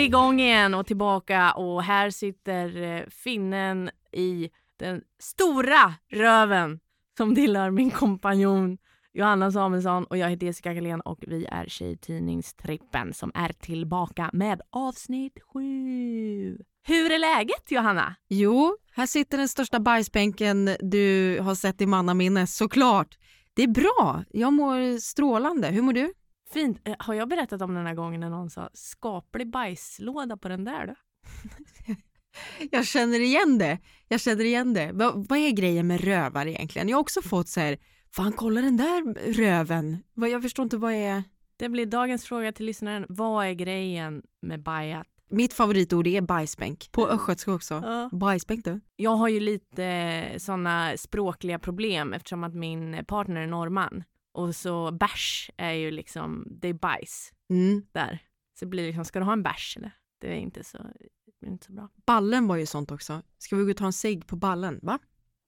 vi igång igen och tillbaka och här sitter eh, finnen i den stora röven som tillhör min kompanjon Johanna Samuelsson och jag heter Jessica Galén och vi är Tjejtidningstrippen som är tillbaka med avsnitt sju. Hur är läget Johanna? Jo, här sitter den största bajsbänken du har sett i mannaminne, såklart. Det är bra, jag mår strålande. Hur mår du? Fint. Eh, Har jag berättat om den här gången när någon sa skaplig bajslåda på den där då? Jag känner igen det. Jag känner igen det. Va, vad är grejen med rövar egentligen? Jag har också fått så här, fan kolla den där röven. Jag förstår inte vad är... Det blir dagens fråga till lyssnaren. Vad är grejen med bajat? Mitt favoritord är bajsbänk. På östgötska också. Ja. Bajsbänk du. Jag har ju lite sådana språkliga problem eftersom att min partner är norrman. Och så bärs är ju liksom, det är bajs Mm. där. Så det blir liksom, ska du ha en bärs eller? Det är inte så, det är inte så bra. Ballen var ju sånt också. Ska vi gå och ta en cigg på ballen? Va?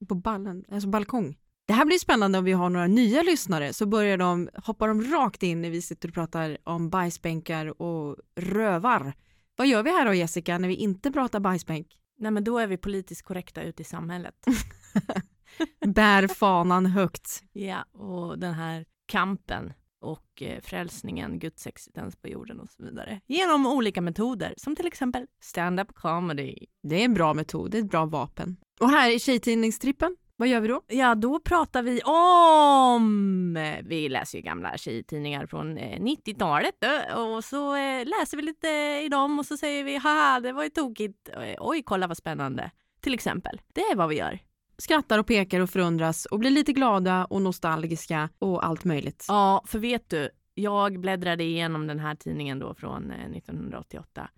På ballen? Alltså balkong. Det här blir spännande om vi har några nya lyssnare så börjar de, hoppar de rakt in när vi sitter och pratar om bajsbänkar och rövar. Vad gör vi här då Jessica när vi inte pratar bajsbänk? Nej men då är vi politiskt korrekta ute i samhället. Bär fanan högt. ja, och den här kampen och eh, frälsningen, Guds existens på jorden och så vidare. Genom olika metoder som till exempel stand-up comedy. Det är en bra metod, det är ett bra vapen. Och här i Tjejtidningstrippen, vad gör vi då? Ja, då pratar vi om... Vi läser ju gamla tjejtidningar från eh, 90-talet eh, och så eh, läser vi lite i dem och så säger vi haha, det var ju tokigt. Eh, Oj, kolla vad spännande. Till exempel. Det är vad vi gör. Skrattar och pekar och förundras och blir lite glada och nostalgiska och allt möjligt. Ja, för vet du, jag bläddrade igenom den här tidningen då från eh, 1988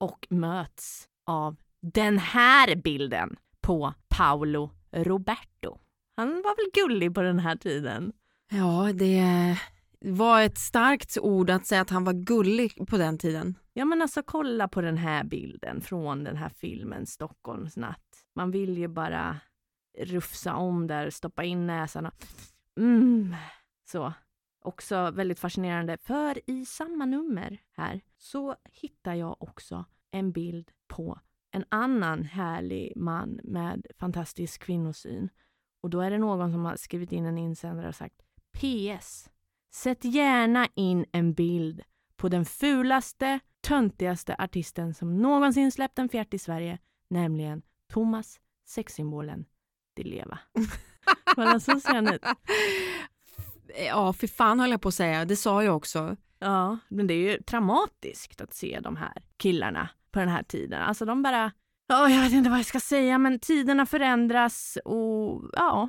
och möts av den här bilden på Paolo Roberto. Han var väl gullig på den här tiden. Ja, det var ett starkt ord att säga att han var gullig på den tiden. Ja men alltså kolla på den här bilden från den här filmen Stockholms natt. Man vill ju bara rufsa om där, stoppa in näsan och mm, så. Också väldigt fascinerande för i samma nummer här så hittar jag också en bild på en annan härlig man med fantastisk kvinnosyn. Och då är det någon som har skrivit in en insändare och sagt PS. Sätt gärna in en bild på den fulaste, töntigaste artisten som någonsin släppt en fjärt i Sverige, nämligen Thomas, sexsymbolen Di Leva. Kolla, så ser han ut. Ja, för fan höll jag på att säga. Det sa jag också. Ja, men det är ju traumatiskt att se de här killarna på den här tiden. Alltså de bara, ja, jag vet inte vad jag ska säga, men tiderna förändras och ja,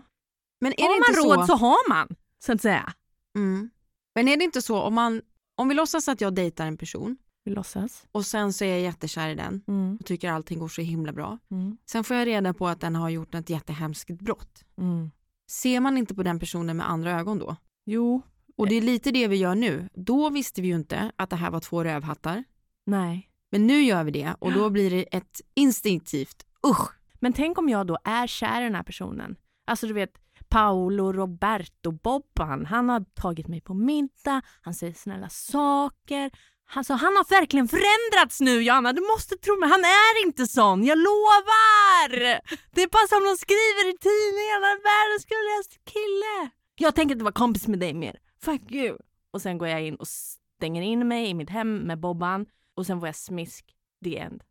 Men är har man råd så? så har man, så att säga. Mm. Men är det inte så om man, om vi låtsas att jag dejtar en person Vi låtsas. och sen så är jag jättekär i den Mm, och tycker allting går så himla bra. mm, Sen får jag reda på att den har gjort ett jättehemskt brott. mm. Ser man inte på den personen med andra ögon då? Jo, Och det är lite det vi gör nu. Då visste vi ju inte att det här var två rövhattar. nej. Men nu gör vi det och då blir det ett instinktivt usch. Men tänk om jag då är kär i den här personen. Alltså du vet, Paolo Roberto Bobban, han har tagit mig på middag, han säger snälla saker. Alltså, han har verkligen förändrats nu Johanna, du måste tro mig, han är inte sån, jag lovar! Det är bara som de skriver i tidningarna, världens gulligaste kille. Jag tänker inte vara kompis med dig mer, fuck you. Och sen går jag in och stänger in mig i mitt hem med Bobban och sen får jag smisk, the end.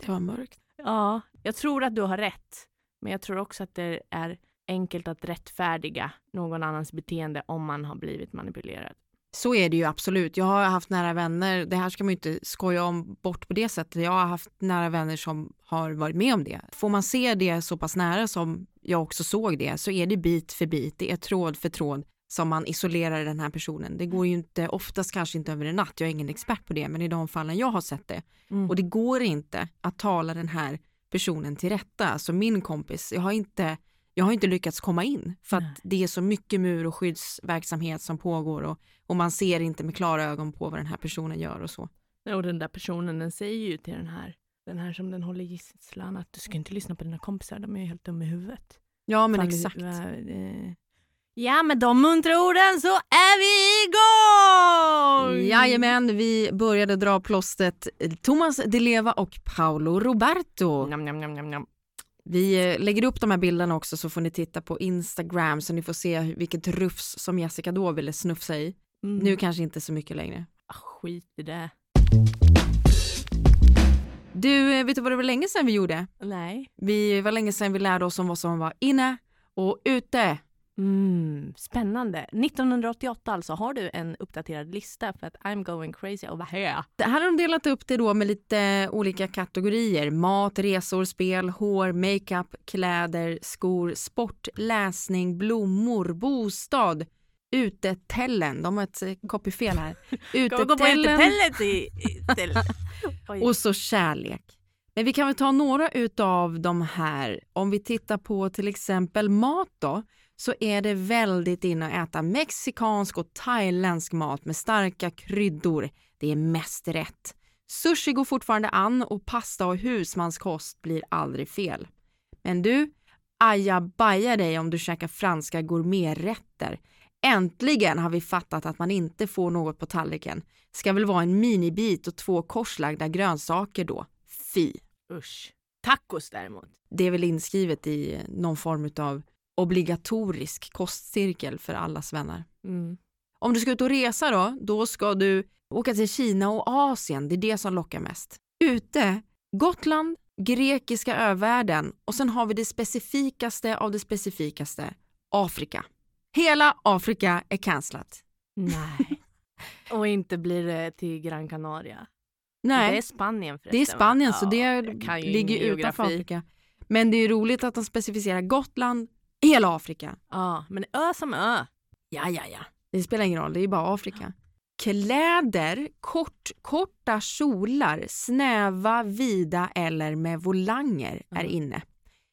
Det var mörkt. Ja, jag tror att du har rätt. Men jag tror också att det är enkelt att rättfärdiga någon annans beteende om man har blivit manipulerad. Så är det ju absolut. Jag har haft nära vänner, det här ska man ju inte skoja om bort på det sättet. Jag har haft nära vänner som har varit med om det. Får man se det så pass nära som jag också såg det så är det bit för bit, det är tråd för tråd som man isolerar den här personen. Det går ju inte, oftast kanske inte över en natt, jag är ingen expert på det, men i de fallen jag har sett det. Mm. Och det går inte att tala den här personen till rätta. Alltså min kompis, jag har inte, jag har inte lyckats komma in för att Nej. det är så mycket mur och skyddsverksamhet som pågår och, och man ser inte med klara ögon på vad den här personen gör och så. Och den där personen den säger ju till den här, den här som den håller gisslan att du ska inte lyssna på dina kompisar, de är ju helt dumma i huvudet. Ja men Fan, exakt. eh, Ja, med de muntra orden så är vi igång! Jajamän, vi började dra plåstret Thomas Di Leva och Paolo Roberto. Njam, njam, njam. Vi eh, lägger upp de här bilderna också så får ni titta på Instagram så ni får se vilket rufs som Jessica då ville snufsa i. Mm. Nu kanske inte så mycket längre. Ah, skit i det. Du, eh, vet du vad det var länge sedan vi gjorde? Nej. Vi var länge sedan vi lärde oss om vad som var inne och ute. Mm, spännande. 1988 alltså. Har du en uppdaterad lista? För att I'm going crazy over here. Det här har de delat upp det då med lite olika kategorier. Mat, resor, spel, hår, makeup, kläder, skor, sport, läsning, blommor, bostad, utetällen. De har ett eh, copyfel här. Utetällen och så kärlek. Men vi kan väl ta några utav de här. Om vi tittar på till exempel mat då så är det väldigt inne att äta mexikansk och thailändsk mat med starka kryddor. Det är mest rätt. Sushi går fortfarande an och pasta och husmanskost blir aldrig fel. Men du, ajabaja dig om du käkar franska gourmeträtter. Äntligen har vi fattat att man inte får något på tallriken. Ska väl vara en minibit och två korslagda grönsaker då. Fy. Usch. Tacos däremot. Det är väl inskrivet i någon form av obligatorisk kostcirkel för allas vänner. Mm. Om du ska ut och resa då, då ska du åka till Kina och Asien. Det är det som lockar mest. Ute, Gotland, grekiska övärlden och sen har vi det specifikaste av det specifikaste, Afrika. Hela Afrika är cancelat. Nej. Och inte blir det till Gran Canaria. Nej, Det är Spanien förresten. det är Spanien va? så Ja, det ju ligger utanför. Afrika. Men det är roligt att de specificerar Gotland, hela Afrika. Ja, men ö som ö. Ja, ja, ja. Det spelar ingen roll, det är bara Afrika. Kläder, kort, korta kjolar, snäva, vida eller med volanger är Mm. inne.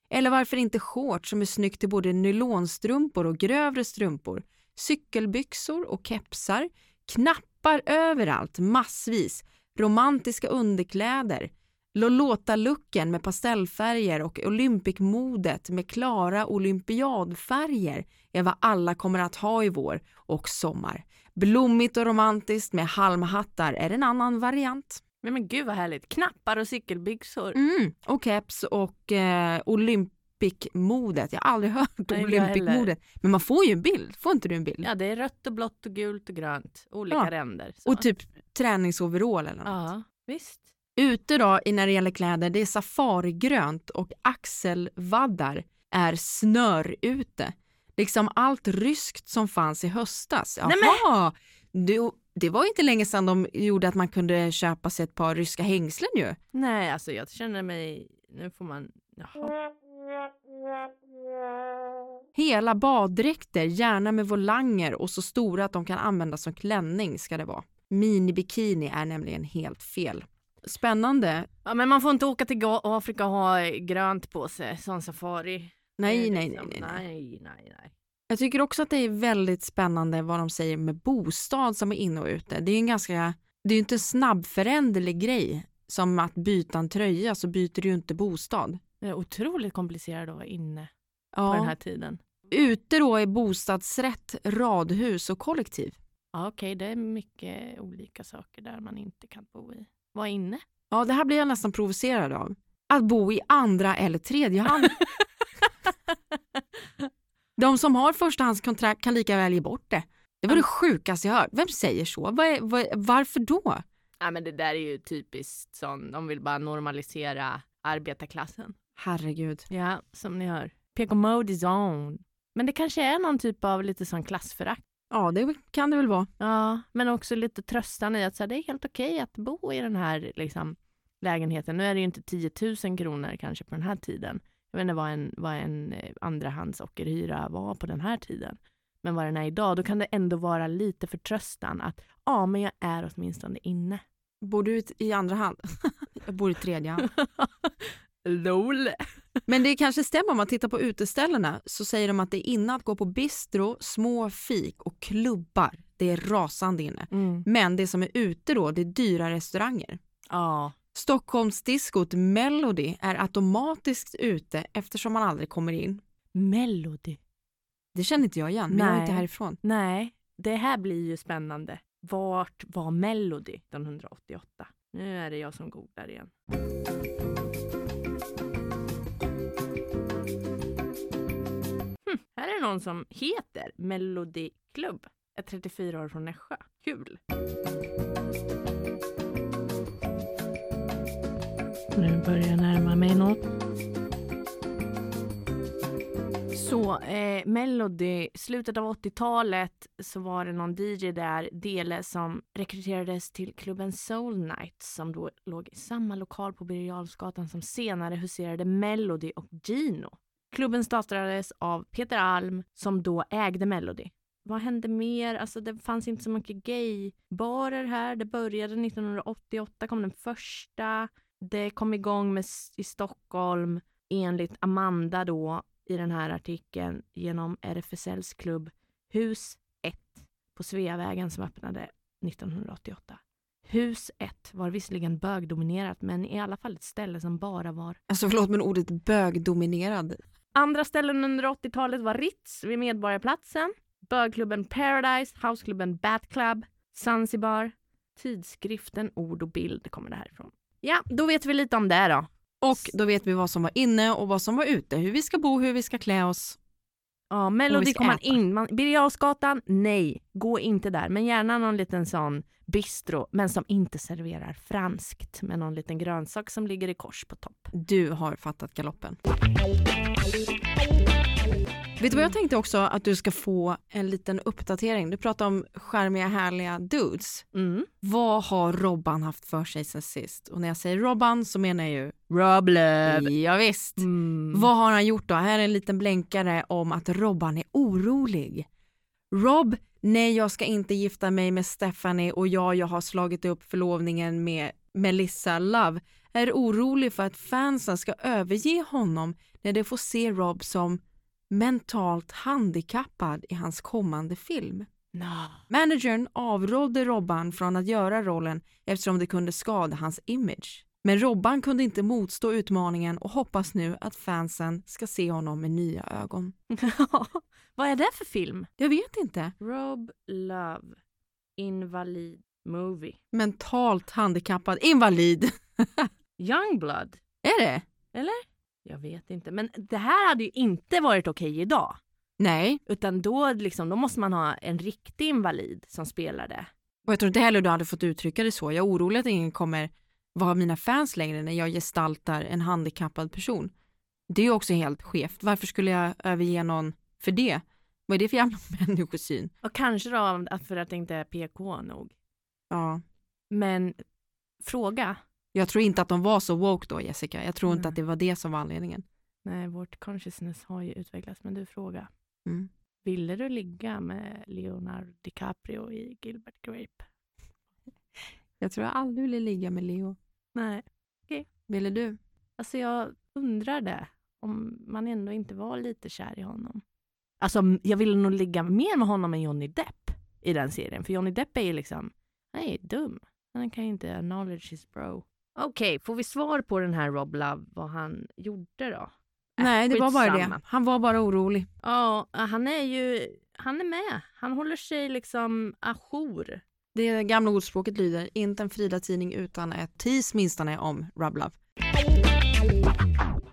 Eller varför inte shorts som är snyggt till både nylonstrumpor och grövre strumpor, cykelbyxor och kepsar, knappar överallt, massvis, romantiska underkläder, Lolota-looken med pastellfärger och Olympic-modet med klara olympiadfärger är vad alla kommer att ha i vår och sommar. Blommigt och romantiskt med halmhattar är en annan variant. Men, men gud vad härligt. Knappar och cykelbyxor. Mm. Och keps och eh, Olympic-modet. Jag har aldrig hört Olympic-modet. Men man får ju en bild. Får inte du en bild? Ja, det är rött och blått och gult och grönt. Olika Ja. ränder. så. Och typ träningsoverall eller något. Ja, visst. Ute då när det gäller kläder, det är safarigrönt och axelvaddar är snörute. Liksom allt ryskt som fanns i höstas. Nej, Jaha, det, det var inte länge sedan de gjorde att man kunde köpa sig ett par ryska hängslen ju. Nej, alltså jag känner mig... Nu får man... Jaha. Hela baddräkter, gärna med volanger och så stora att de kan användas som klänning ska det vara. Minibikini är nämligen helt fel. Spännande. Ja, men man får inte åka till Afrika och ha grönt på sig som safari. Nej, nej, nej, liksom- nej, nej. nej, nej, nej. Jag tycker också att det är väldigt spännande vad de säger med bostad som är inne och ute. Det är ju en ganska, det är ju inte en snabbföränderlig grej. Som att byta en tröja så byter du ju inte bostad. Det är otroligt komplicerat att vara inne Ja. på den här tiden. Ute då är bostadsrätt, radhus och kollektiv. Ja, Okej, det är mycket olika saker där man inte kan bo i. Vara inne. Ja, det här blir jag nästan provocerad av. Att bo i andra eller tredje hand. De som har förstahandskontrakt kan lika väl ge bort det. Det var det sjukaste jag hört. Vem säger så? Vad är, vad, varför då? Ja, men det där är ju typiskt sån, de vill bara normalisera arbetarklassen. Herregud. Ja, som ni hör. PK Mode is on. Men det kanske är någon typ av lite sån klassförakt. Ja, det kan det väl vara. Ja, men också lite tröstande i att så här, det är helt okej att bo i den här liksom, lägenheten. Nu är det ju inte 10 000 kronor kanske på den här tiden. Jag vet inte vad en, vad en eh, andrahandsockerhyra var på den här tiden. Men vad den är idag, då kan det ändå vara lite förtröstan att ja, men jag är åtminstone inne. Bor du i andra hand? jag bor i tredje hand. LOL! Men det kanske stämmer om man tittar på uteställena så säger de att det är inne att gå på bistro, små fik och klubbar. Det är rasande inne. Mm. Men det som är ute då, det är dyra restauranger. Ja. Stockholmsdiskot Melody är automatiskt ute eftersom man aldrig kommer in. Melody. Det känner inte jag igen, men jag är Nej. inte härifrån. Nej, det här blir ju spännande. Vart var Melody 1988? Nu är det jag som googlar igen. Någon som heter Melody Club. Är 34 år från Nässjö. Kul! Nu börjar jag närma mig något. Så eh, Melody, slutet av 80-talet så var det någon DJ där, Dele, som rekryterades till klubben Soul Nights som då låg i samma lokal på Birger som senare huserade Melody och Gino. Klubben startades av Peter Alm som då ägde Melody. Vad hände mer? Alltså det fanns inte så mycket gaybarer här. Det började 1988, kom den första. Det kom igång med, i Stockholm enligt Amanda då i den här artikeln genom RFSLs klubb Hus 1 på Sveavägen som öppnade 1988. Hus 1 var visserligen bögdominerat men i alla fall ett ställe som bara var Alltså förlåt men ordet bögdominerad. Andra ställen under 80-talet var Ritz vid Medborgarplatsen, bögklubben Paradise, houseklubben Bat Club, Zanzibar. Tidskriften Ord och bild kommer det härifrån. Ja, då vet vi lite om det då. Och då vet vi vad som var inne och vad som var ute. Hur vi ska bo, hur vi ska klä oss. Ja, Melody kommer man in. Man, Birger nej, gå inte där. Men gärna någon liten sån bistro, men som inte serverar franskt med någon liten grönsak som ligger i kors på topp. Du har fattat galoppen. Vet du vad jag tänkte också att du ska få en liten uppdatering. Du pratar om charmiga härliga dudes. Mm. Vad har Robban haft för sig sen sist? Och när jag säger Robban så menar jag ju Rob Love. Ja, visst. Mm. Vad har han gjort då? Här är en liten blänkare om att Robban är orolig. Rob, nej jag ska inte gifta mig med Stephanie och jag, jag har slagit upp förlovningen med Melissa Love, är orolig för att fansen ska överge honom när de får se Rob som mentalt handikappad i hans kommande film. Nå. Managern avrådde Robban från att göra rollen eftersom det kunde skada hans image. Men Robban kunde inte motstå utmaningen och hoppas nu att fansen ska se honom med nya ögon. Vad är det för film? Jag vet inte. Rob Love. Invalid Movie. Mentalt handikappad invalid. Youngblood. Är det? Jag vet inte. Men det här hade ju inte varit okej idag. Nej, Utan då, liksom, då måste man ha en riktig invalid som spelar det. och jag tror inte heller du hade fått uttrycka det så. Jag är orolig att ingen kommer vara mina fans längre när jag gestaltar en handikappad person. Det är ju också helt skevt. Varför skulle jag överge någon för det? Vad är det för jävla människosyn? Och kanske då för att det inte är PK nog. Ja. Men fråga. Jag tror inte att de var så woke då Jessica. Jag tror inte Nej. att det var det som var anledningen. Nej, vårt consciousness har ju utvecklats. Men du fråga. Mm. Ville du ligga med Leonardo DiCaprio i Gilbert Grape? Jag tror jag aldrig ville ligga med Leo. Nej. Ville du? Alltså jag undrar det. Om man ändå inte var lite kär i honom. Alltså jag ville nog ligga mer med honom än Johnny Depp i den serien. För Johnny Depp är ju liksom, han är ju dum. Han kan ju inte acknowledge his bro. Okej, får vi svar på den här Rob Love, vad han gjorde då? Äh, Nej, det var bara det. Han var bara orolig. Ja, han är ju, han är med. Han håller sig liksom ajour. Det gamla ordspråket lyder, inte en Frida-tidning utan ett tis minstone om Rob Love.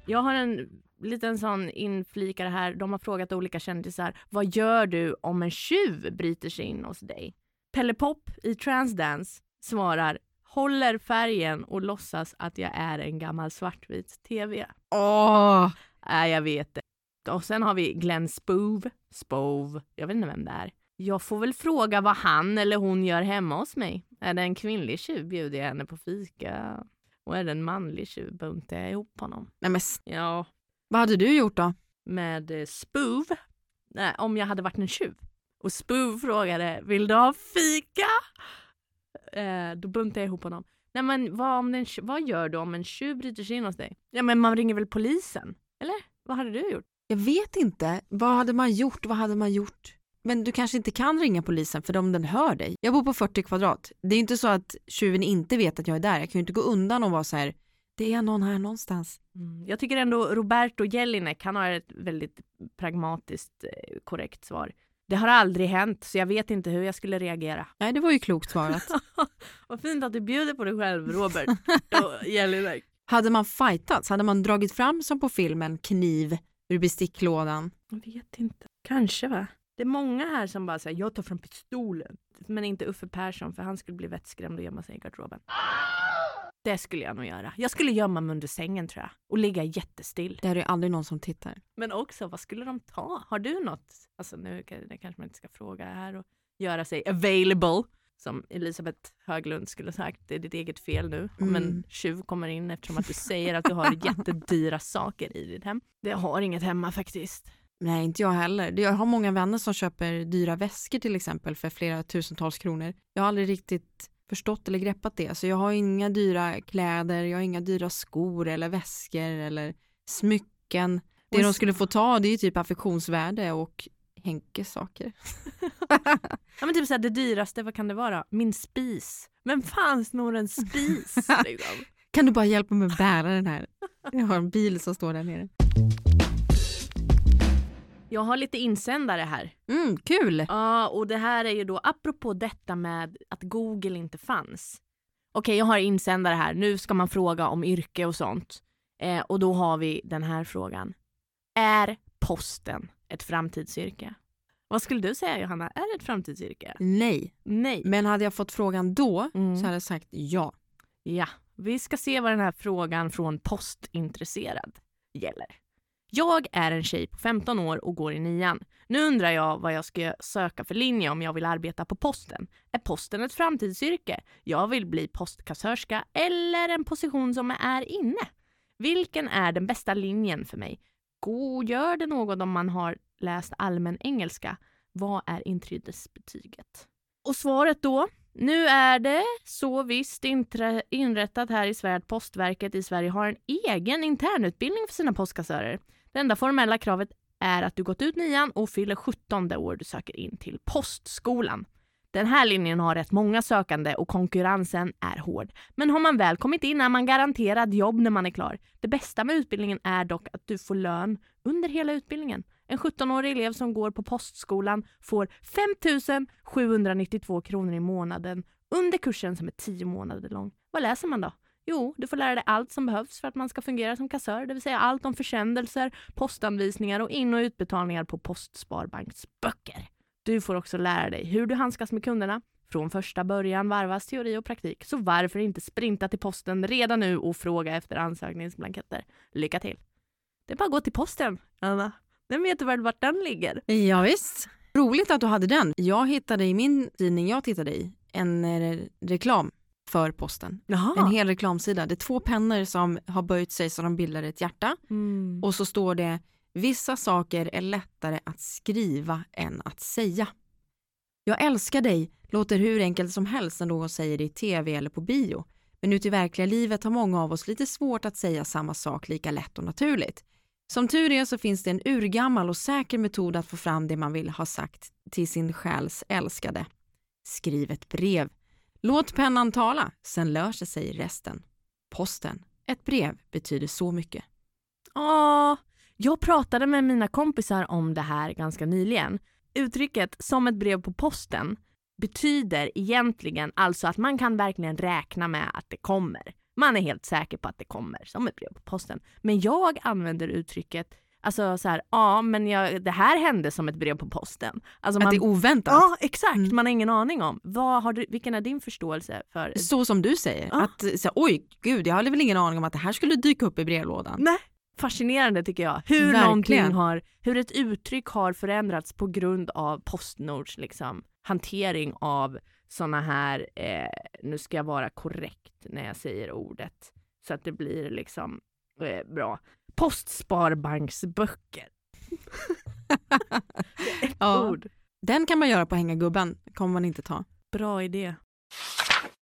Jag har en liten sån inflikare här. De har frågat olika kändisar. Vad gör du om en tjuv bryter sig in hos dig? Pelle Pop i Transdance svarar håller färgen och låtsas att jag är en gammal svartvit tv. Åh! Nej, jag vet det. Och sen har vi Glenn Spove. Spove. Jag vet inte vem det är. Jag får väl fråga vad han eller hon gör hemma hos mig. Är det en kvinnlig tjuv bjuder jag henne på fika. Och är det en manlig tjuv buntar jag ihop honom. Nej, men, Ja, vad hade du gjort då? med eh, Spove. Nej, om jag hade varit en tjuv. Och Spove frågade, vill du ha fika? Eh, då buntade jag ihop honom. Nej men vad, om den, vad gör du om en tjuv bryter sig in hos dig? Ja men man ringer väl polisen? Eller? Vad hade du gjort? Jag vet inte. Vad hade man gjort? Vad hade man gjort? Men du kanske inte kan ringa polisen för om den hör dig. Jag bor på 40 kvadrat. Det är inte så att tjuven inte vet att jag är där. Jag kan ju inte gå undan och vara så här. Det är någon här någonstans. Mm. Jag tycker ändå Roberto Jelinek, han har ett väldigt pragmatiskt eh, korrekt svar. Det har aldrig hänt, så jag vet inte hur jag skulle reagera. Nej, det var ju klokt svarat. Vad fint att du bjuder på dig själv, Robert Jelinek. hade man fightats, hade man dragit fram som på filmen kniv ur besticklådan? Jag vet inte. Kanske va? Det är många här som bara säger jag tar fram pistolen. Men inte Uffe Persson för han skulle bli vettskrämd och gömma sig i garderoben. Det skulle jag nog göra. Jag skulle gömma mig under sängen tror jag och ligga jättestill. Det är det aldrig någon som tittar. Men också, vad skulle de ta? Har du något? Alltså nu det kanske man inte ska fråga här och göra sig available. Som Elisabeth Höglund skulle sagt, det är ditt eget fel nu om en Mm. tjuv kommer in eftersom att du säger att du har jättedyra saker i ditt hem. Det har inget hemma faktiskt. Nej, inte jag heller. Jag har många vänner som köper dyra väskor till exempel för flera tusentals kronor. Jag har aldrig riktigt förstått eller greppat det. Så jag har inga dyra kläder, jag har inga dyra skor eller väskor eller smycken. Det de skulle få ta det är ju typ affektionsvärde och Henkes saker. Ja men typ såhär det dyraste, vad kan det vara? Min spis. Vem fan snor en spis? liksom? Kan du bara hjälpa mig att bära den här? Jag har en bil som står där nere. Jag har lite insändare här. Mm, kul! Ja, och det här är ju då apropå detta med att Google inte fanns. Okej, jag har insändare här. Nu ska man fråga om yrke och sånt. Eh, och då har vi den här frågan. Är posten ett framtidsyrke? Vad skulle du säga Johanna? Är det ett framtidsyrke? Nej, Nej. men hade jag fått frågan då Mm. så hade jag sagt ja. Ja, vi ska se vad den här frågan från postintresserad gäller. Jag är en tjej på 15 år och går i nian. Nu undrar jag vad jag ska söka för linje om jag vill arbeta på posten. Är posten ett framtidsyrke? Jag vill bli postkassörska eller en position som är inne. Vilken är den bästa linjen för mig? Gör det något om man har läst allmän engelska? Vad är inträdesbetyget? Och svaret då? Nu är det så visst inrättat här i Sverige att Postverket i Sverige har en egen internutbildning för sina postkassörer. Det enda formella kravet är att du gått ut nian och fyller 17 det år du söker in till Postskolan. Den här linjen har rätt många sökande och konkurrensen är hård. Men har man väl kommit in är man garanterad jobb när man är klar. Det bästa med utbildningen är dock att du får lön under hela utbildningen. En 17-årig elev som går på Postskolan får 5 792 kronor i månaden under kursen som är 10 månader lång. Vad läser man då? Jo, du får lära dig allt som behövs för att man ska fungera som kassör, det vill säga allt om försändelser, postanvisningar och in och utbetalningar på postsparbanksböcker. Du får också lära dig hur du handskas med kunderna. Från första början varvas teori och praktik, så varför inte sprinta till posten redan nu och fråga efter ansökningsblanketter? Lycka till! Det är bara att gå till posten, Anna. Den vet du väl vart den ligger? Ja, visst. Roligt att du hade den. Jag hittade i min tidning jag tittade i en eh, reklam för posten. Jaha. En hel reklamsida. Det är två pennor som har böjt sig så de bildar ett hjärta Mm. och så står det Vissa saker är lättare att skriva än att säga. Jag älskar dig låter hur enkelt som helst när någon säger det i tv eller på bio. Men ute i verkliga livet har många av oss lite svårt att säga samma sak lika lätt och naturligt. Som tur är så finns det en urgammal och säker metod att få fram det man vill ha sagt till sin själs älskade. Skriv ett brev. Låt pennan tala, sen löser sig resten. Posten. Ett brev betyder så mycket. Ja, jag pratade med mina kompisar om det här ganska nyligen. Uttrycket som ett brev på posten betyder egentligen alltså att man kan verkligen räkna med att det kommer. Man är helt säker på att det kommer som ett brev på posten. Men jag använder uttrycket Alltså så här, ja men jag, det här hände som ett brev på posten. Alltså Att man, det är oväntat. Ja exakt, Mm. man har ingen aning om. Vad har du, vilken är din förståelse för Så som du säger. Ja. Att, så, här, oj, gud, jag hade väl ingen aning om att det här skulle dyka upp i brevlådan. Nej, fascinerande tycker jag. Hur, Verkligen. någonting har, hur ett uttryck har förändrats på grund av Postnords liksom, hantering av såna här, eh, nu ska jag vara korrekt när jag säger ordet, så att det blir liksom eh, bra. Postsparbanksböcker. Ett Ja. ord. Den kan man göra på hänga gubben, kommer man inte ta. Bra idé.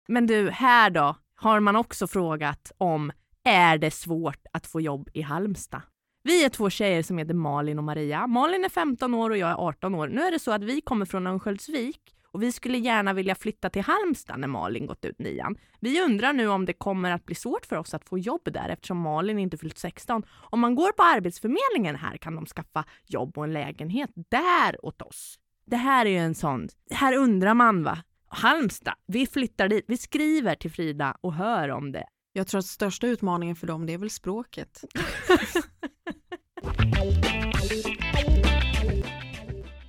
Men du, här då har man också frågat om är det svårt att få jobb i Halmstad? Vi är två tjejer som heter Malin och Maria. Malin är 15 år och jag är 18 år. Nu är det så att vi kommer från Örnsköldsvik och vi skulle gärna vilja flytta till Halmstad när Malin gått ut nian. Vi undrar nu om det kommer att bli svårt för oss att få jobb där eftersom Malin inte fyllt 16. Om man går på Arbetsförmedlingen här kan de skaffa jobb och en lägenhet där åt oss. Det här är ju en sån, här undrar man va. Halmstad, vi flyttar dit, vi skriver till Frida och hör om det. Jag tror att största utmaningen för dem det är väl språket.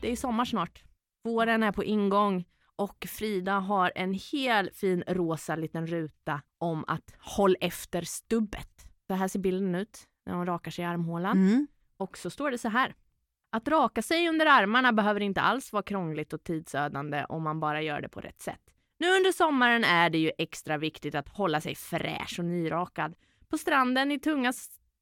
Det är sommar snart. Våren är på ingång och Frida har en hel fin rosa liten ruta om att håll efter stubbet. Så här ser bilden ut när hon rakar sig i armhålan. Mm. Och så står det så här. Att raka sig under armarna behöver inte alls vara krångligt och tidsödande om man bara gör det på rätt sätt. Nu under sommaren är det ju extra viktigt att hålla sig fräsch och nyrakad. På stranden i tunga,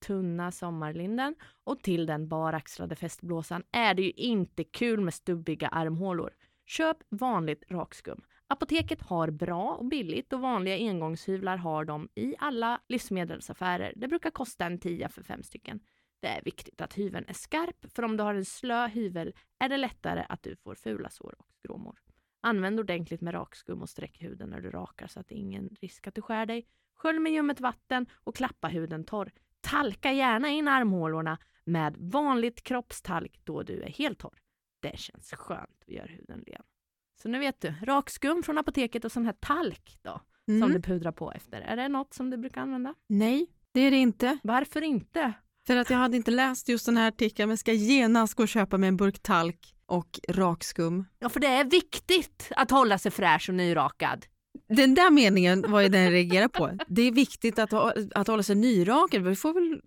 tunna sommarlinden och till den baraxlade festblåsan är det ju inte kul med stubbiga armhålor. Köp vanligt rakskum. Apoteket har bra och billigt och vanliga engångshyvlar har de i alla livsmedelsaffärer. Det brukar kosta en tia för fem stycken. Det är viktigt att hyveln är skarp, för om du har en slö hyvel är det lättare att du får fula sår och skråmor. Använd ordentligt med rakskum och sträck huden när du rakar så att det är ingen risk att du skär dig. Skölj med ljummet vatten och klappa huden torr. Talka gärna in armhålorna med vanligt kroppstalk då du är helt torr. Det känns skönt och gör huden len. Så nu vet du, rakskum från apoteket och sån här talk då, som Mm. du pudrar på efter. Är det något som du brukar använda? Nej, det är det inte. Varför inte? För att jag hade inte läst just den här artikeln men ska genast gå och köpa mig en burk talk och rakskum. Ja, för det är viktigt att hålla sig fräsch och nyrakad. Den där meningen var ju den jag reagerade på. Det är viktigt att, ha, att hålla sig nyrakad. Vi får väl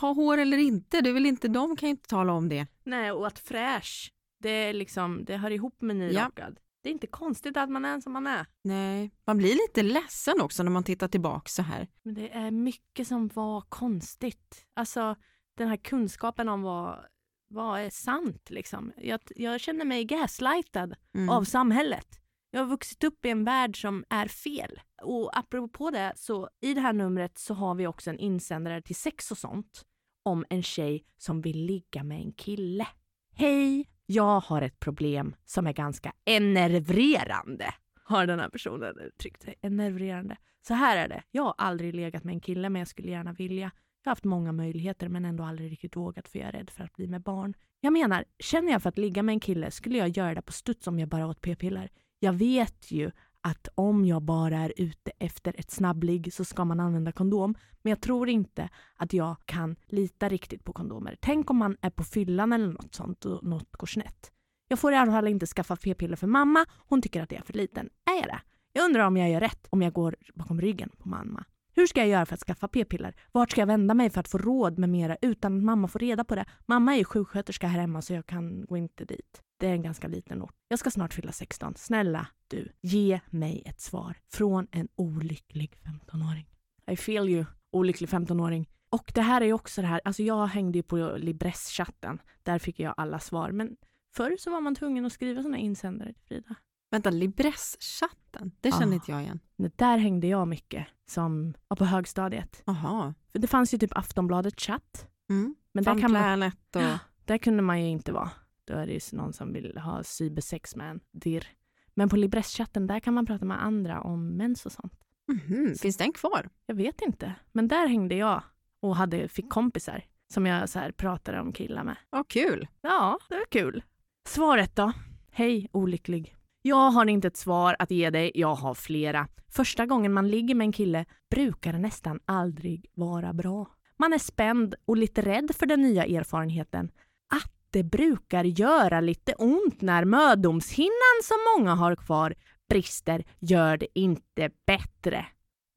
ha hår eller inte. Det är väl inte, de kan ju inte tala om det. Nej, och att fräsch, det, är liksom, det hör ihop med nyrakad. Det är inte konstigt att man är som man är. Nej, man blir lite ledsen också när man tittar tillbaka så här. Men det är mycket som var konstigt. Alltså den här kunskapen om vad, vad är sant liksom. Jag, jag känner mig gaslightad Mm. av samhället. Jag har vuxit upp i en värld som är fel. Och apropå det, så i det här numret så har vi också en insändare till sex och sånt om en tjej som vill ligga med en kille. Hej! Jag har ett problem som är ganska enervrerande, har den här personen uttryckt sig. Enervrerande. Så här är det. Jag har aldrig legat med en kille, men jag skulle gärna vilja. Jag har haft många möjligheter, men ändå aldrig riktigt vågat för jag är rädd för att bli med barn. Jag menar, känner jag för att ligga med en kille skulle jag göra det på studs om jag bara åt p-piller. Jag vet ju att om jag bara är ute efter ett snabbligg så ska man använda kondom. Men jag tror inte att jag kan lita riktigt på kondomer. Tänk om man är på fyllan eller något sånt och något går snett. Jag får i alla fall inte skaffa p-piller för mamma. Hon tycker att jag är för liten. Är jag det? Jag undrar om jag gör rätt om jag går bakom ryggen på mamma. Hur ska jag göra för att skaffa p-piller? Vart ska jag vända mig för att få råd med mera utan att mamma får reda på det? Mamma är ju sjuksköterska här hemma så jag kan gå inte dit. Det är en ganska liten ort. Jag ska snart fylla 16. Snälla du, ge mig ett svar från en olycklig 15-åring. I feel you, olycklig 15-åring. Och det här är ju också det här, alltså jag hängde ju på Libress-chatten. Där fick jag alla svar. Men förr så var man tvungen att skriva såna insändare till Frida. Vänta, Libress-chatten? Det känner Ah. inte jag igen. Det där hängde jag mycket som var på högstadiet. Jaha. För det fanns ju typ Aftonbladet chatt. Mm. Men där, kan man, och... där kunde man ju inte vara. Då är det ju någon som vill ha cybersex med en. Dirr. Men på Libress-chatten där kan man prata med andra om mens och sånt. Mhm. Finns den kvar? Jag vet inte. Men där hängde jag och hade, fick kompisar som jag så här pratade om killar med. Ja, kul. Ja, det var kul. Svaret då? Hej, olycklig. Jag har inte ett svar att ge dig, jag har flera. Första gången man ligger med en kille brukar det nästan aldrig vara bra. Man är spänd och lite rädd för den nya erfarenheten. Att det brukar göra lite ont när mödomshinnan som många har kvar brister gör det inte bättre.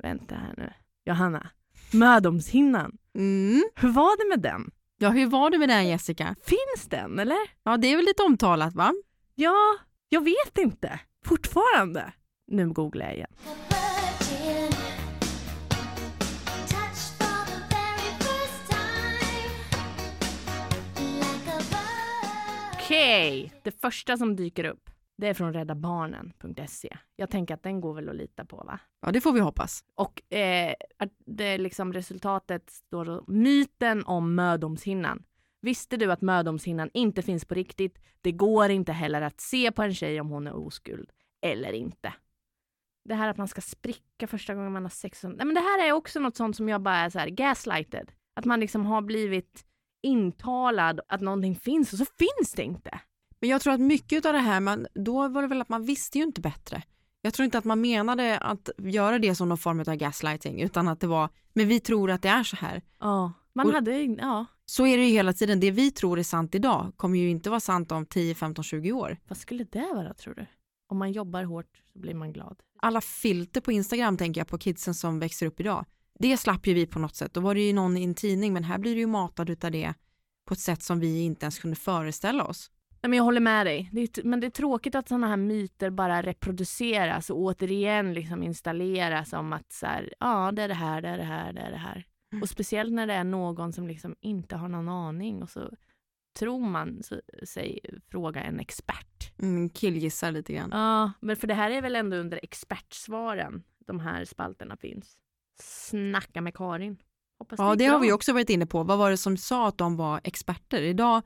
Vänta här nu. Johanna, mödomshinnan. Mm. Hur var det med den? Ja, hur var det med den Jessica? Finns den eller? Ja, det är väl lite omtalat va? Ja, jag vet inte. Fortfarande. Nu googlar jag igen. Okej, det första som dyker upp det är från räddabarnen.se. Jag tänker att den går väl att lita på va? Ja, det får vi hoppas. Och eh, det är liksom resultatet står då, myten om mödomshinnan. Visste du att mödomshinnan inte finns på riktigt? Det går inte heller att se på en tjej om hon är oskuld eller inte. Det här att man ska spricka första gången man har sex. Nej, men det här är också något sånt som jag bara är så här gaslighted. Att man liksom har blivit intalad att någonting finns och så finns det inte. Men jag tror att mycket av det här, man, då var det väl att man visste ju inte bättre. Jag tror inte att man menade att göra det som någon form av gaslighting utan att det var, men vi tror att det är så här. Ja, man Och- hade, ja. Så är det ju hela tiden. Det vi tror är sant idag kommer ju inte vara sant om 10, 15, 20 år. Vad skulle det vara tror du? Om man jobbar hårt så blir man glad. Alla filter på Instagram tänker jag på kidsen som växer upp idag. Det slapp ju vi på något sätt. Då var det ju någon i en tidning men här blir du ju matad utav det på ett sätt som vi inte ens kunde föreställa oss. Nej, men jag håller med dig. Det är, men det är tråkigt att sådana här myter bara reproduceras och återigen liksom installeras om att så här, ja, det är det här, det är det här, det är det här. Mm. Och speciellt när det är någon som liksom inte har någon aning och så tror man så, sig fråga en expert. Mm, killgissar lite grann. Ja, men för det här är väl ändå under expertsvaren de här spalterna finns. Snacka med Karin. Hoppas Ja, är det har vi också varit inne på. Vad var det som sa att de var experter? Idag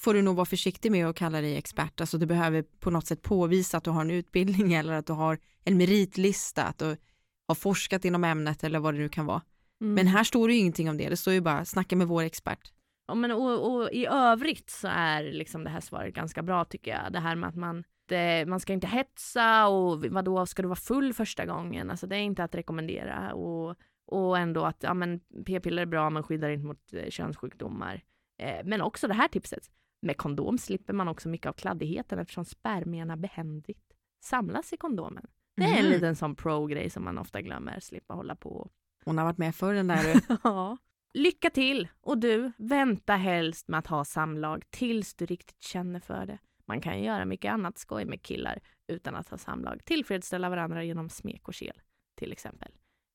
får du nog vara försiktig med att kalla dig expert. Alltså du behöver på något sätt påvisa att du har en utbildning eller att du har en meritlista, att du har forskat inom ämnet eller vad det nu kan vara. Mm. Men här står det ju ingenting om det. Det står ju bara snacka med vår expert. Ja, men och, och I övrigt så är liksom det här svaret ganska bra tycker jag. Det här med att man, det, man ska inte hetsa och vadå, ska du vara full första gången? Alltså det är inte att rekommendera. Och, och ändå att ja, men p-piller är bra men skyddar inte mot eh, könssjukdomar. Eh, men också det här tipset. Med kondom slipper man också mycket av kladdigheten eftersom spermierna behändigt samlas i kondomen. Det är en Mhm. liten sån pro-grej som man ofta glömmer, slippa hålla på Hon har varit med förr den där. Ja. Lycka till! Och du, vänta helst med att ha samlag tills du riktigt känner för det. Man kan ju göra mycket annat skoj med killar utan att ha samlag. Tillfredsställa varandra genom smek och kel, till exempel.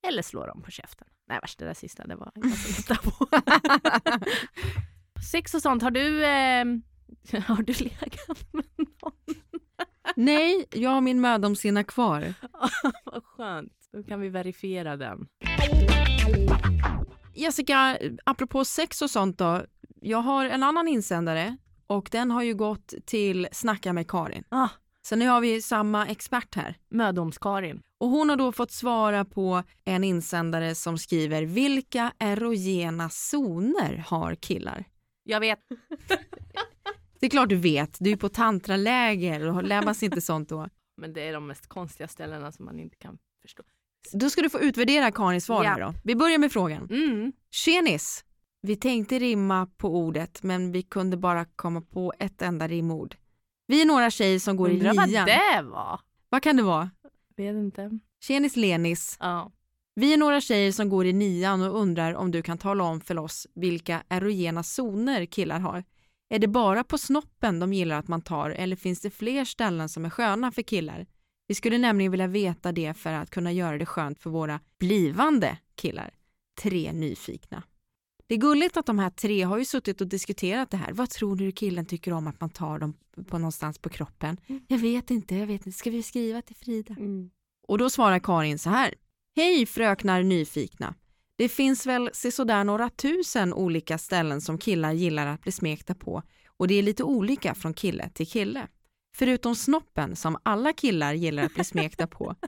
Eller slå dem på käften. Nej, värst det där sista, det var jag som på. Sex och sånt, har du, eh, har du legat med någon? Nej, jag har min mödomshinna kvar. Vad skönt, då kan vi verifiera den. Jessica, apropå sex och sånt då. Jag har en annan insändare och den har ju gått till Snacka med Karin. Ah, Så nu har vi samma expert här. Mödoms-Karin. Och hon har då fått svara på en insändare som skriver vilka erogena zoner har killar? Jag vet. Det är klart du vet, du är på tantraläger och lär man sig inte sånt då. Men det är de mest konstiga ställena som man inte kan förstå. Då ska du få utvärdera Karins svar Ja. då. Vi börjar med frågan. Mm. Tjenis! Vi tänkte rimma på ordet men vi kunde bara komma på ett enda rimord. Vi är några tjejer som går i Undrar vad det var. Vad kan det vara? Vet inte. Tjenis Lenis. Ja. Vi är några tjejer som går i nian och undrar om du kan tala om för oss vilka erogena zoner killar har. Är det bara på snoppen de gillar att man tar eller finns det fler ställen som är sköna för killar? Vi skulle nämligen vilja veta det för att kunna göra det skönt för våra blivande killar. Tre nyfikna. Det är gulligt att de här tre har ju suttit och diskuterat det här. Vad tror du killen tycker om att man tar dem på någonstans på kroppen? Mm. Jag vet inte, jag vet inte. Ska vi skriva till Frida? Mm. Och då svarar Karin så här. Hej fröknar nyfikna. Det finns väl sådär några tusen olika ställen som killar gillar att bli smekta på och det är lite olika från kille till kille. Förutom snoppen som alla killar gillar att bli smekta på.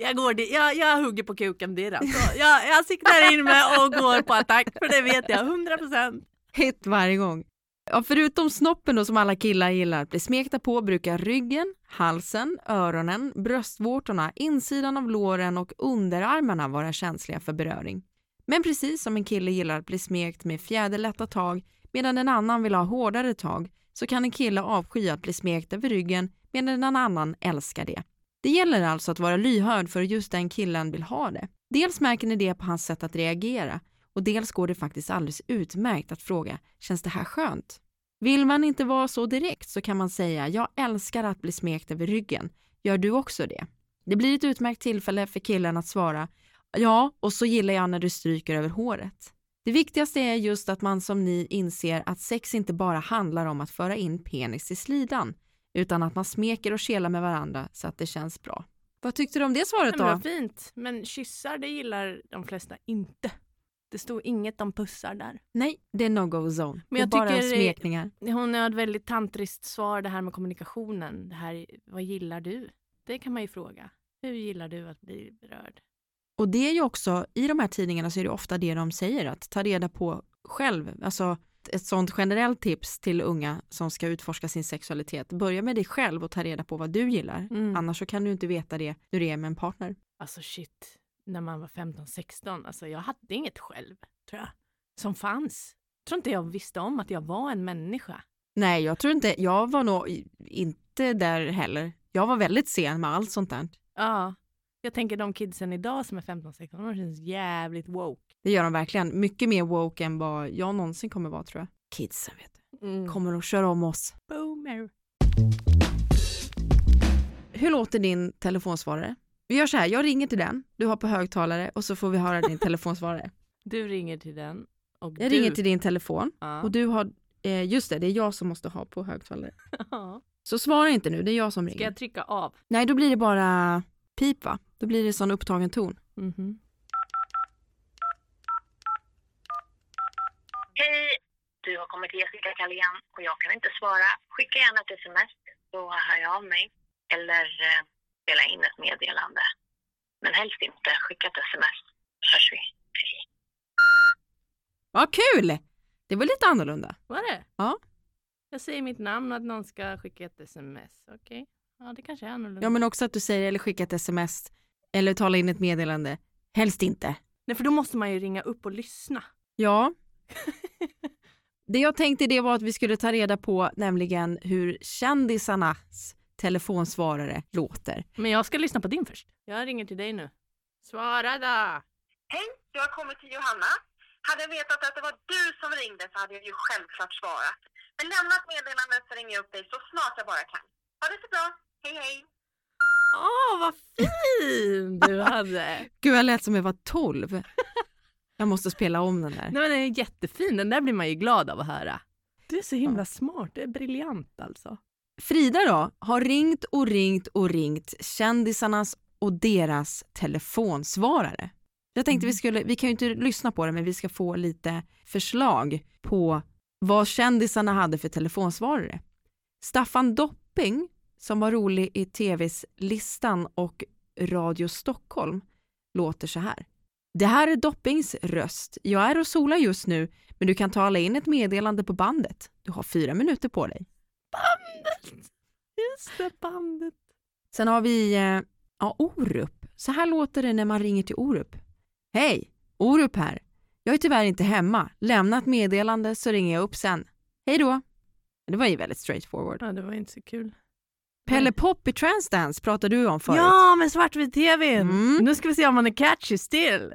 Jag, går dit, jag, jag hugger på kuken direkt. Så Jag, jag siktar in mig och går på attack för det vet jag 100 procent. Hit varje gång. Ja, förutom snoppen då som alla killar gillar att bli smekta på brukar ryggen, halsen, öronen, bröstvårtorna, insidan av låren och underarmarna vara känsliga för beröring. Men precis som en kille gillar att bli smekt med fjäderlätta tag medan en annan vill ha hårdare tag så kan en kille avsky att bli smekt över ryggen medan en annan älskar det. Det gäller alltså att vara lyhörd för hur just den killen vill ha det. Dels märker ni det på hans sätt att reagera och dels går det faktiskt alldeles utmärkt att fråga “Känns det här skönt?” Vill man inte vara så direkt så kan man säga “Jag älskar att bli smekt över ryggen. Gör du också det?” Det blir ett utmärkt tillfälle för killen att svara “Ja, och så gillar jag när du stryker över håret.” Det viktigaste är just att man som ni inser att sex inte bara handlar om att föra in penis i slidan utan att man smeker och kelar med varandra så att det känns bra. Vad tyckte du om det svaret då? vad fint. Men kyssar det gillar de flesta inte. Det stod inget om pussar där. Nej, det är no-go zone. Men det är jag bara tycker det- smekningar. Hon har ett väldigt tantriskt svar det här med kommunikationen. Det här, vad gillar du? Det kan man ju fråga. Hur gillar du att bli berörd? Och det är ju också, i de här tidningarna så är det ofta det de säger, att ta reda på själv. Alltså ett sånt generellt tips till unga som ska utforska sin sexualitet. Börja med dig själv och ta reda på vad du gillar. Mm. Annars så kan du inte veta det när du är med en partner. Alltså shit, när man var 15-16, alltså jag hade inget själv, tror jag, som fanns. Jag tror inte jag visste om att jag var en människa. Nej, jag tror inte, jag var nog inte där heller. Jag var väldigt sen med allt sånt där. Ja, jag tänker de kidsen idag som är 15-16, de känns jävligt woke. Det gör de verkligen. Mycket mer woke än vad jag någonsin kommer vara tror jag. Kidsen vet du. Mm. Kommer att köra om oss. Boomer. Hur låter din telefonsvarare? Vi gör så här, jag ringer till den, du har på högtalare och så får vi höra din telefonsvarare. Du ringer till den. Och Jag du... ringer till din telefon Ja. och du har, eh, just det, det är jag som måste ha på högtalare. Ja. Så svara inte nu, det är jag som Ska ringer. jag trycka av? Nej, då blir det bara pip va? Då blir det sån upptagen ton. Mhm. Hej, du har kommit till Jessica Kalén och jag kan inte svara. Skicka gärna ett sms så hör jag av mig. Eller eh, spela in ett meddelande. Men helst inte. Skicka ett sms. Så hörs vi. Hej. Vad kul! Det var lite annorlunda. Var det? Ja. Jag säger mitt namn och att någon ska skicka ett sms. Okej. Ja, det kanske är annorlunda. Ja, men också att du säger eller skicka ett sms eller tala in ett meddelande. Helst inte. Nej, för då måste man ju ringa upp och lyssna. Ja. Det jag tänkte det var att vi skulle ta reda på nämligen hur kändisarnas telefonsvarare låter. Men jag ska lyssna på din först. Jag ringer till dig nu. Svara då! Hej, du har kommit till Johanna. Hade jag vetat att det var du som ringde så hade jag ju självklart svarat. Men lämna ett meddelande så ringer jag upp dig så snart jag bara kan. Ha det så bra. Hej, hej. Åh, vad fin du hade! Gud, jag lät som jag var 12. Jag måste spela om den där. Nej, men den är jättefin. Den där blir man ju glad av att höra. Du är så himla smart. Det är briljant alltså. Frida då har ringt och ringt och ringt kändisarnas och deras telefonsvarare. Jag tänkte vi skulle, vi kan ju inte lyssna på det men vi ska få lite förslag på vad kändisarna hade för telefonsvarare. Staffan Dopping som var rolig i tvs Listan och Radio Stockholm låter så här. Det här är Doppings röst. Jag är och solar just nu men du kan tala in ett meddelande på bandet. Du har fyra minuter på dig. Bandet! Just det, bandet. Sen har vi eh, ja, Orup. Så här låter det när man ringer till Orup. Hej, Orup här. Jag är tyvärr inte hemma. Lämna ett meddelande så ringer jag upp sen. Hej då. Det var ju väldigt straightforward. Ja, det var inte så kul. Pelle Pop i Transdance pratade du om förut. Ja, med svartvit-tvn! Mm. Nu ska vi se om man är catchy still.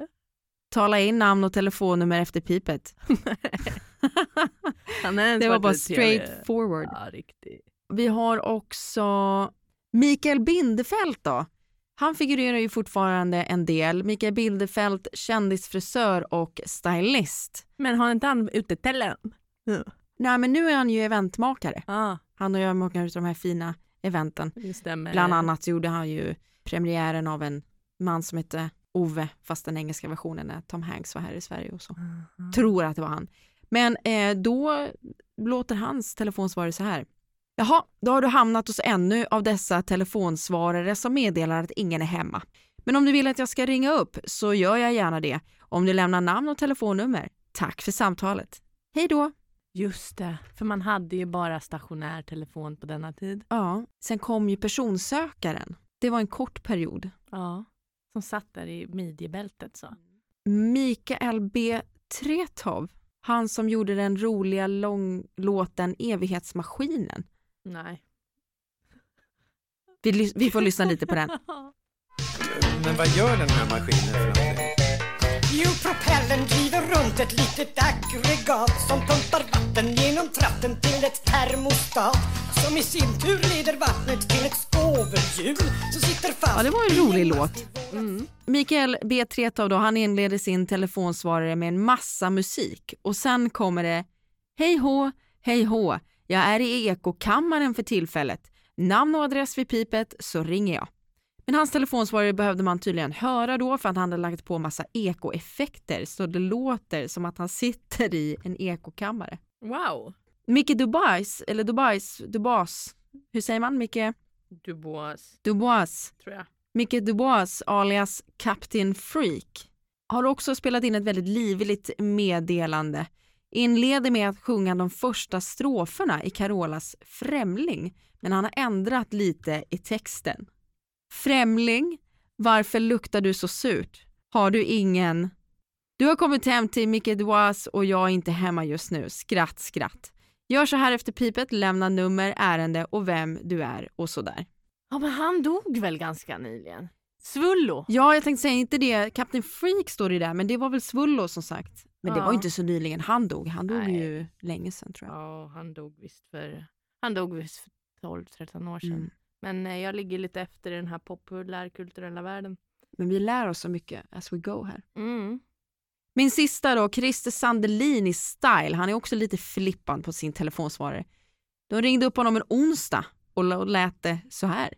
Tala in namn och telefonnummer efter pipet. Han Det var bara straight forward. Ja, riktigt. Vi har också Mikael Bindefeld då. Han figurerar ju fortfarande en del. Mikael Bindefeld, kändisfrisör och stylist. Men har inte han utetellen? Nej men nu är han ju eventmakare. Ja, Han har ju makat ut de här fina eventen. Bland annat gjorde han ju premiären av en man som hette Ove, fast den engelska versionen är Tom Hanks var här i Sverige och så. Mhm. Tror att det var han. Men eh, då låter hans telefonsvarare så här. Jaha, då har du hamnat hos ännu av dessa telefonsvarare som meddelar att ingen är hemma. Men om du vill att jag ska ringa upp så gör jag gärna det. Om du lämnar namn och telefonnummer. Tack för samtalet. Hej då! Just det, för man hade ju bara stationär telefon på denna tid. Ja, sen kom ju personsökaren. Det var en kort period. Ja, som satt där i midjebältet så. Mikael B. Tretow, han som gjorde den roliga långlåten Evighetsmaskinen. Nej. Vi, vi får lyssna lite på den. Men vad gör den här maskinen för någonting? Jo, propellen driver runt ett litet aggregat som pumpar vatten genom tratten till ett termostat som i sin tur leder vattnet till ett skovelhjul som sitter fast Ja, det var en rolig låt. Mm. Mikael B. Tretow då, han inleder sin telefonsvarare med en massa musik och sen kommer det Hej hå, hej hå, jag är i ekokammaren för tillfället. Namn och adress vid pipet så ringer jag. Men hans telefonsvarare behövde man tydligen höra då för att han hade lagt på massa ekoeffekter så det låter som att han sitter i en ekokammare. Wow. Micke Dubais, eller Dubais, Dubas, hur säger man Micke? Dubois, Dubois. tror jag. Micke Dubois alias Captain Freak har också spelat in ett väldigt livligt meddelande. Inleder med att sjunga de första stroferna i Carolas Främling, men han har ändrat lite i texten. Främling, varför luktar du så surt? Har du ingen... Du har kommit hem till Micke Dubois och jag är inte hemma just nu. Skratt, skratt. Gör så här efter pipet, lämna nummer, ärende och vem du är och sådär. Ja, men han dog väl ganska nyligen? Svullo. Ja, jag tänkte säga inte det. Captain Freak står det där, men det var väl Svullo som sagt. Men det Ja. var ju inte så nyligen han dog. Han dog Nej. ju länge sedan tror jag. Ja, han dog visst för, han dog visst för 12-13 år sedan. Mm. Men eh, jag ligger lite efter i den här populärkulturella världen. Men vi lär oss så mycket as we go här. Mm. Min sista då, Christer Sandelin i Style. Han är också lite flippad på sin telefonsvarare. De ringde upp honom en onsdag och lät det så här.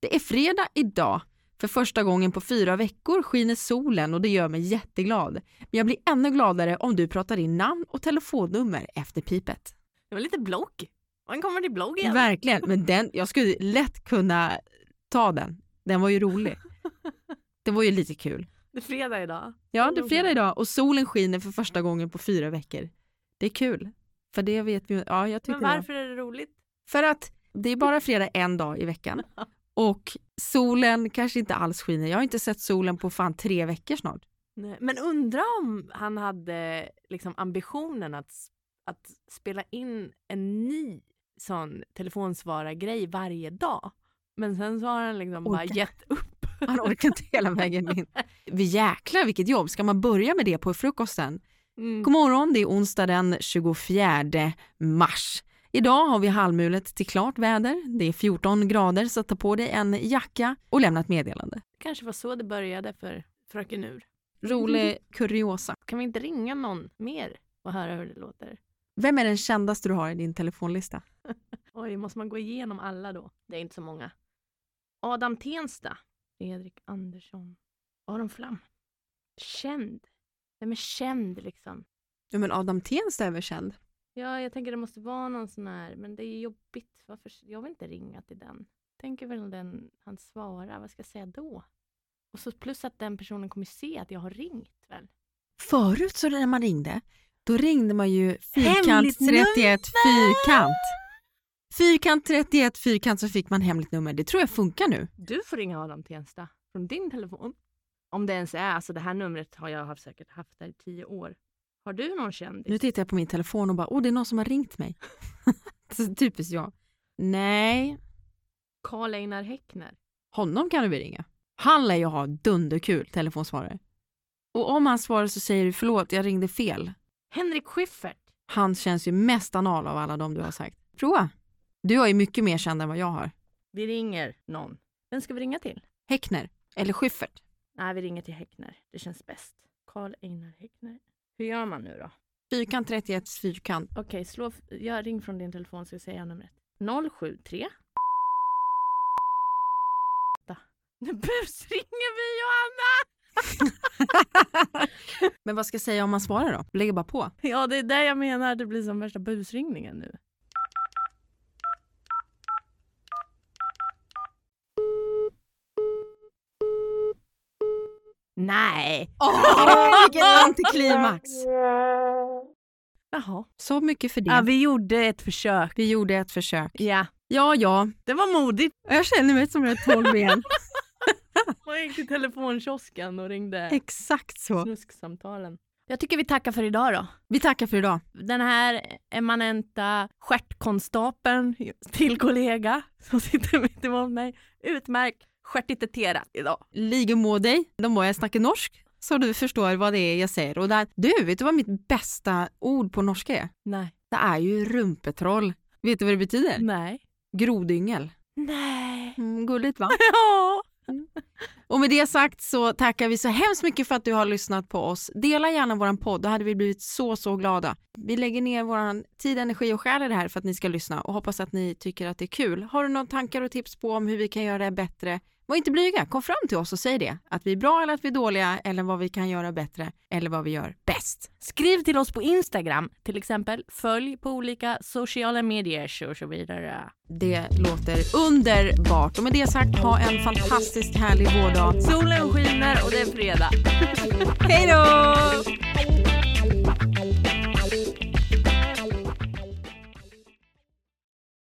Det är fredag idag. För första gången på fyra veckor skiner solen och det gör mig jätteglad. Men jag blir ännu gladare om du pratar in namn och telefonnummer efter pipet. Det var lite blogg. Han kommer till bloggen. Verkligen, men den, jag skulle lätt kunna ta den. Den var ju rolig. Det var ju lite kul. Det är fredag idag. Ja, det är fredag idag och solen skiner för första gången på fyra veckor. Det är kul. För det vet vi Ja, jag tycker Men varför är det roligt? det. För att det är bara fredag en dag i veckan. Och solen kanske inte alls skiner. Jag har inte sett solen på fan tre veckor snart. Nej. Men undra om han hade liksom ambitionen att, att spela in en ny sån telefonsvarargrej varje dag. Men sen så har han liksom bara Orkar. gett upp. Han orkar inte hela vägen in. Vi jäklar vilket jobb. Ska man börja med det på frukosten? Mm. God morgon, det är onsdag den 24 mars. Idag har vi halvmulet till klart väder. Det är 14 grader så ta på dig en jacka och lämna ett meddelande. kanske var så det började för fröken Ur. Rolig kuriosa. Kan vi inte ringa någon mer och höra hur det låter? Vem är den kändaste du har i din telefonlista? Oj, måste man gå igenom alla då? Det är inte så många. Adam Tensta. Fredrik Andersson. Aron Flam. Känd. Vem är känd liksom? Ja, men Adam Tensta är väl känd? Ja, jag tänker det måste vara någon sån här, men det är jobbigt. Varför? Jag vill inte ringa till den. Tänker väl den han svarar, vad ska jag säga då? Och så plus att den personen kommer se att jag har ringt väl? Förut så när man ringde, då ringde man ju fyrkant Hemligt 31 fyrkant. Fyrkant 31 fyrkant så fick man hemligt nummer. Det tror jag funkar nu. Du får ringa Adam Tensta från din telefon. Om det ens är, alltså det här numret har jag haft, säkert haft där i tio år. Har du någon kändis? Nu tittar jag på min telefon och bara, åh det är någon som har ringt mig. typiskt jag. Nej, Karl Einar Häckner. honom kan du väl ringa. Han lär ju ha dunderkul telefonsvarare. Och om han svarar så säger du förlåt, jag ringde fel. Henrik Schyffert. Han känns ju mest anal av alla de du har sagt. Prova. Du har ju mycket mer känd än vad jag har. Vi ringer någon. Vem ska vi ringa till? Häckner. Eller Schyffert. Nej, vi ringer till Häckner. Det känns bäst. Karl Einar Häckner. Hur gör man nu då? Fyrkant 31 fyrkant. Okej, slå, f- jag ring från din telefon så jag säger numret. 073. Da. Nu busringer vi Johanna! Men vad ska jag säga om man svarar då? Lägger bara på. Ja, det är det jag menar. Det blir som värsta busringningen nu. Nej. Åh, vilken antiklimax! Jaha. Så mycket för det. Ja, vi gjorde ett försök. Vi gjorde ett försök. Ja, Ja, ja. det var modigt. Jag känner mig som jag är 12 igen. Man gick till telefonkiosken och ringde Exakt så. snusksamtalen. Jag tycker vi tackar för idag då. Vi tackar för idag. Den här eminenta stjärtkonstapeln till kollega som sitter mitt emot mig. Utmärkt stjärtiteterat idag. Ligger må dig. Då må jag snacka norsk. Så du förstår vad det är jag säger. Och där, du, vet du vad mitt bästa ord på norska är? Nej. Det är ju rumpetroll. Vet du vad det betyder? Nej. Grodyngel. Nej. Mm, gulligt va? Ja. Mm. Och med det sagt så tackar vi så hemskt mycket för att du har lyssnat på oss. Dela gärna vår podd, då hade vi blivit så, så glada. Vi lägger ner vår tid, energi och själ i det här för att ni ska lyssna och hoppas att ni tycker att det är kul. Har du några tankar och tips på om hur vi kan göra det bättre? Var inte blyga, kom fram till oss och säg det. Att vi är bra eller att vi är dåliga eller vad vi kan göra bättre eller vad vi gör bäst. Skriv till oss på Instagram till exempel. Följ på olika sociala medier och så vidare. Det låter underbart. Och med det sagt, ha en fantastiskt härlig vårdag. Solen skiner och det är fredag. Hej då!